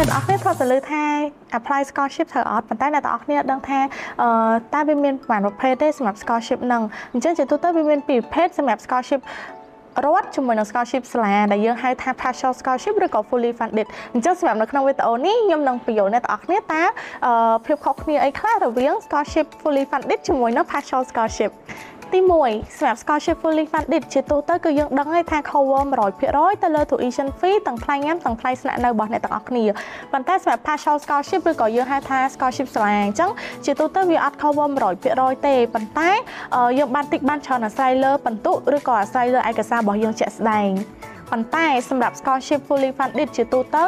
អ្នកទាំងអស់គ្នាធ្លាប់ទៅលើថា apply scholarship ត្រូវអត់ប៉ុន្តែអ្នកទាំងអស់គ្នាដឹងថាអឺតើវាមានប្រមាណប្រភេទទេសម្រាប់ scholarship ហ្នឹងអញ្ចឹងជាទូទៅវាមានពីរប្រភេទសម្រាប់ scholarship រដ្ឋជាមួយនឹង scholarship សាលាដែលយើងហៅថា partial scholarship ឬក៏ fully funded អញ្ចឹងសម្រាប់នៅក្នុងវីដេអូនេះខ្ញុំនឹងបញ្យល់អ្នកទាំងអស់គ្នាតើភាពខុសគ្នាអីខ្លះរវាង scholarship fully funded ជាមួយនឹង partial scholarship ទី1សម្រាប់ scholarship fully funded ជាទូទៅគឺយើងដឹងហើយថា cover 100%ទៅលើ tuition fee ទាំងថ្លៃញ៉ាំទាំងថ្លៃស្នាក់នៅរបស់អ្នកទាំងអស់គ្នាប៉ុន្តែសម្រាប់ partial scholarship ឬក៏យើងហៅថា scholarship សាលាអញ្ចឹងជាទូទៅវាអត់ cover 100%ទេប៉ុន្តែយើងបានតិចបានច្រើនអាស្រ័យលើបន្ទុកឬក៏អាស្រ័យលើឯកសាររបស់យើងជាក់ស្ដែង ប៉ុន្តែសម្រាប់ scholarship fully funded ជាទូទៅ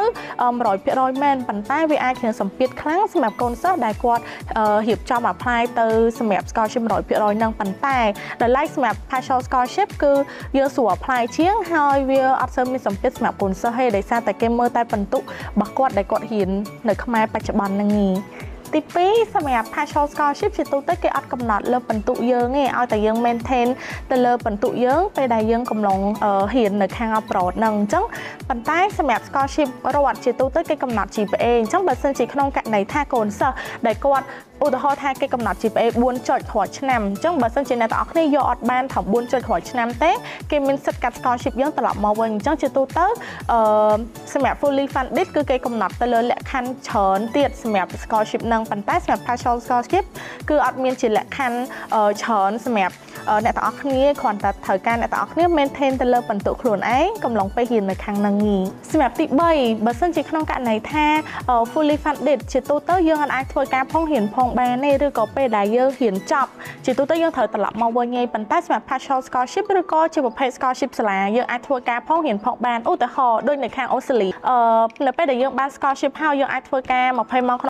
100%មែនប៉ុន្តែវាអាចមានសម្ពាធខ្លាំងសម្រាប់កូនសិស្សដែលគាត់រៀបចំ apply ទៅសម្រាប់ scholarship 100%នឹងប៉ុន្តែដោយឡែកសម្រាប់ partial scholarship គឺយើងស្រួល apply ជាងហើយវាអត់សូវមានសម្ពាធសម្រាប់កូនសិស្សទេដោយសារតែគេមើលតែបន្ទុករបស់គាត់ដែលគាត់រៀននៅខ្មែរបច្ចុប្បន្នហ្នឹងឯង ទី2សម្រាប់ partial scholarship ជាទូទៅគេអត់កំណត់លើបន្ទុកយើងទេឲ្យតែយើង maintain ទៅលើបន្ទុកយើងពេលដែលយើងកំឡុងហ៊ាននៅខាង abroad ហ្នឹងអញ្ចឹងប៉ុន្តែសម្រាប់ scholarship រដ្ឋជាទូទៅគេកំណត់ GPA អញ្ចឹងបើសិនជាក្នុងករណីថាកូនសិស្សដែលគាត់ ឧទាហរណ៍ថាគេកំណត់ GPA 4ចុចរាល់ឆ្នាំអញ្ចឹងបើសិនជាអ្នកទាំងអស់គ្នាយកអត់បានត្រឹម4ចុចរាល់ឆ្នាំទេគេមានសិទ្ធិកាត់ scholarship យើងត្រឡប់មកវិញអញ្ចឹងជាទូទៅអឺសម្រាប់ fully funded គឺគេកំណត់ទៅលើលក្ខខណ្ឌច្រើនទៀតសម្រាប់ scholarship នឹងប៉ុន្តែសម្រាប់ partial scholarship គឺអត់មានជាលក្ខខណ្ឌច្រើនសម្រាប់អ្នកទាំងអស់គ្នាគ្រាន់តែត្រូវការអ្នកទាំងអស់គ្នា maintain ទៅលើបន្ទុកខ្លួនឯងកំឡុងពេលរៀននៅខាងនឹងនេះសម្រាប់ទី3បើសិនជាក្នុងករណីថា fully funded ជាទូទៅយើងអាចធ្វើការផងរៀនផងបានទេឬក៏ពេលដែលយើងរៀនចប់ជាទូទៅយើងត្រូវត្រឡប់មកវិញឯងប៉ុន្តែសម្រាប់ partial scholarship ឬក៏ជាប្រភេទ scholarship សាលាយើងអាចធ្វើការផងរៀនផងបានឧទាហរណ៍ដូចនៅខាងអូស្ត្រាលីអឺនៅពេលដែលយើងបាន scholarship ហើយយើងអាចធ្វើការ20ម៉ោង